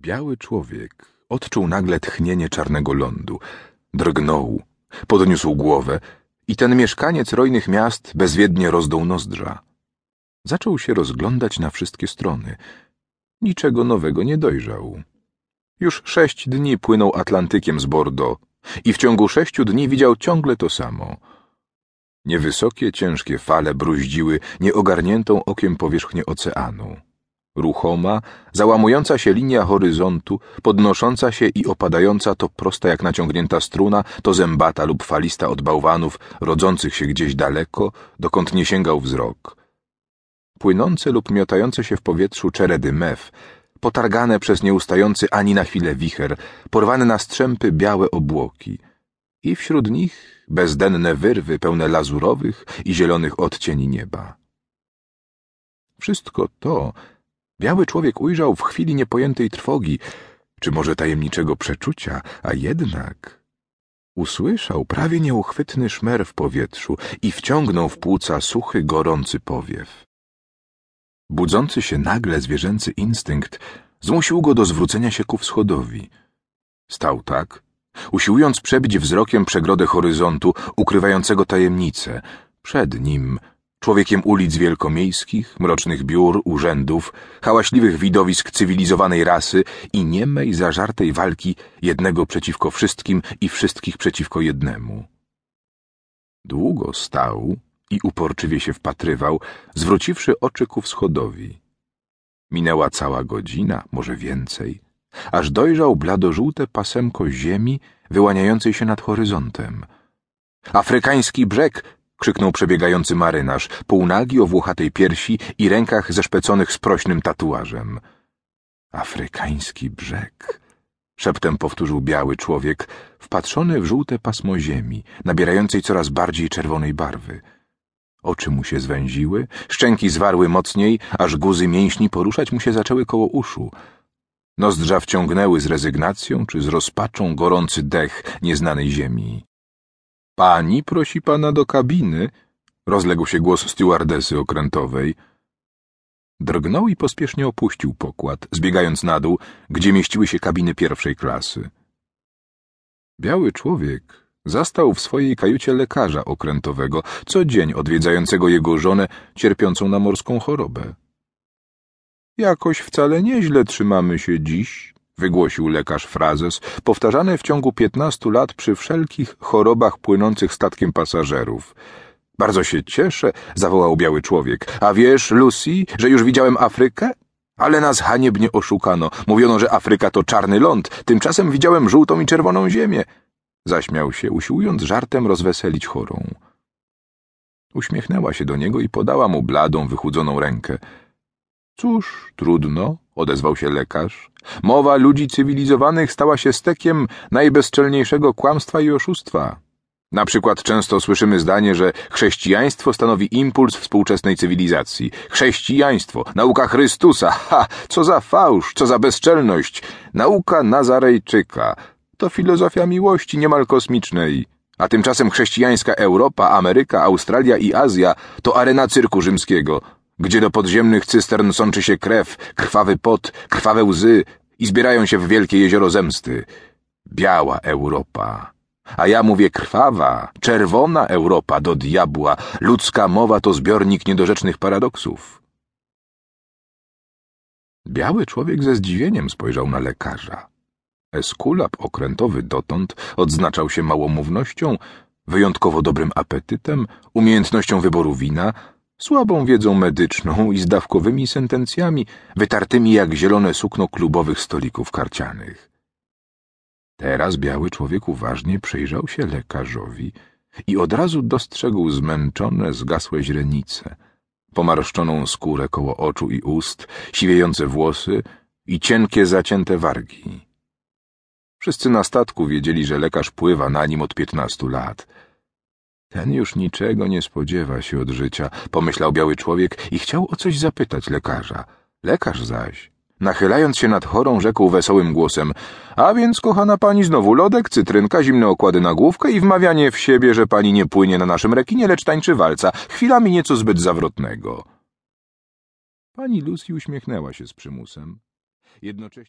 Biały człowiek odczuł nagle tchnienie czarnego lądu. Drgnął, podniósł głowę i ten mieszkaniec rojnych miast bezwiednie rozdął nozdrza. Zaczął się rozglądać na wszystkie strony. Niczego nowego nie dojrzał. Już sześć dni płynął Atlantykiem z Bordeaux i w ciągu sześciu dni widział ciągle to samo. Niewysokie, ciężkie fale bruździły nieogarniętą okiem powierzchnię oceanu. Ruchoma, załamująca się linia horyzontu, podnosząca się i opadająca to prosta jak naciągnięta struna, to zębata lub falista od bałwanów, rodzących się gdzieś daleko, dokąd nie sięgał wzrok. Płynące lub miotające się w powietrzu czeredy mew, potargane przez nieustający ani na chwilę wicher, porwane na strzępy białe obłoki. I wśród nich bezdenne wyrwy pełne lazurowych i zielonych odcieni nieba. Wszystko to Biały człowiek ujrzał w chwili niepojętej trwogi, czy może tajemniczego przeczucia, a jednak usłyszał prawie nieuchwytny szmer w powietrzu i wciągnął w płuca suchy, gorący powiew. Budzący się nagle zwierzęcy instynkt zmusił go do zwrócenia się ku wschodowi. Stał tak, usiłując przebić wzrokiem przegrodę horyzontu ukrywającego tajemnicę. Przed nim człowiekiem ulic wielkomiejskich, mrocznych biur, urzędów, hałaśliwych widowisk cywilizowanej rasy i niemej zażartej walki jednego przeciwko wszystkim i wszystkich przeciwko jednemu. Długo stał i uporczywie się wpatrywał, zwróciwszy oczy ku wschodowi. Minęła cała godzina, może więcej, aż dojrzał bladożółte pasemko ziemi wyłaniającej się nad horyzontem. Afrykański brzeg krzyknął przebiegający marynarz, półnagi o włochatej piersi i rękach zeszpeconych sprośnym tatuażem. Afrykański brzeg, szeptem powtórzył biały człowiek, wpatrzony w żółte pasmo ziemi, nabierającej coraz bardziej czerwonej barwy. Oczy mu się zwęziły, szczęki zwarły mocniej, aż guzy mięśni poruszać mu się zaczęły koło uszu. Nozdrza wciągnęły z rezygnacją czy z rozpaczą gorący dech nieznanej ziemi. Pani prosi pana do kabiny, rozległ się głos stewardesy okrętowej. Drgnął i pospiesznie opuścił pokład, zbiegając na dół, gdzie mieściły się kabiny pierwszej klasy. Biały człowiek zastał w swojej kajucie lekarza okrętowego, co dzień odwiedzającego jego żonę cierpiącą na morską chorobę. Jakoś wcale nieźle trzymamy się dziś, wygłosił lekarz frazes, powtarzany w ciągu piętnastu lat przy wszelkich chorobach płynących statkiem pasażerów. Bardzo się cieszę, zawołał biały człowiek. A wiesz, Lucy, że już widziałem Afrykę? Ale nas haniebnie oszukano. Mówiono, że Afryka to czarny ląd. Tymczasem widziałem żółtą i czerwoną ziemię. Zaśmiał się, usiłując żartem rozweselić chorą. Uśmiechnęła się do niego i podała mu bladą, wychudzoną rękę. Cóż, trudno, odezwał się lekarz. Mowa ludzi cywilizowanych stała się stekiem najbezczelniejszego kłamstwa i oszustwa. Na przykład często słyszymy zdanie, że chrześcijaństwo stanowi impuls współczesnej cywilizacji. Chrześcijaństwo, nauka Chrystusa, ha, co za fałsz, co za bezczelność. Nauka Nazarejczyka, to filozofia miłości niemal kosmicznej. A tymczasem chrześcijańska Europa, Ameryka, Australia i Azja to arena cyrku rzymskiego, gdzie do podziemnych cystern sączy się krew, krwawy pot, krwawe łzy i zbierają się w wielkie jezioro zemsty. Biała Europa. A ja mówię krwawa, czerwona Europa do diabła. Ludzka mowa to zbiornik niedorzecznych paradoksów. Biały człowiek ze zdziwieniem spojrzał na lekarza. Eskulap okrętowy dotąd odznaczał się małomównością, wyjątkowo dobrym apetytem, umiejętnością wyboru wina, słabą wiedzą medyczną i zdawkowymi sentencjami, wytartymi jak zielone sukno klubowych stolików karcianych. Teraz biały człowiek uważnie przyjrzał się lekarzowi i od razu dostrzegł zmęczone, zgasłe źrenice, pomarszczoną skórę koło oczu i ust, siwiejące włosy i cienkie, zacięte wargi. Wszyscy na statku wiedzieli, że lekarz pływa na nim od piętnastu lat – ten już niczego nie spodziewa się od życia, pomyślał biały człowiek i chciał o coś zapytać lekarza. Lekarz zaś, nachylając się nad chorą, rzekł wesołym głosem A więc, kochana pani, znowu lodek, cytrynka, zimne okłady na główkę i wmawianie w siebie, że pani nie płynie na naszym rekinie, lecz tańczy walca. Chwilami nieco zbyt zawrotnego. Pani Lucy uśmiechnęła się z przymusem. Jednocześnie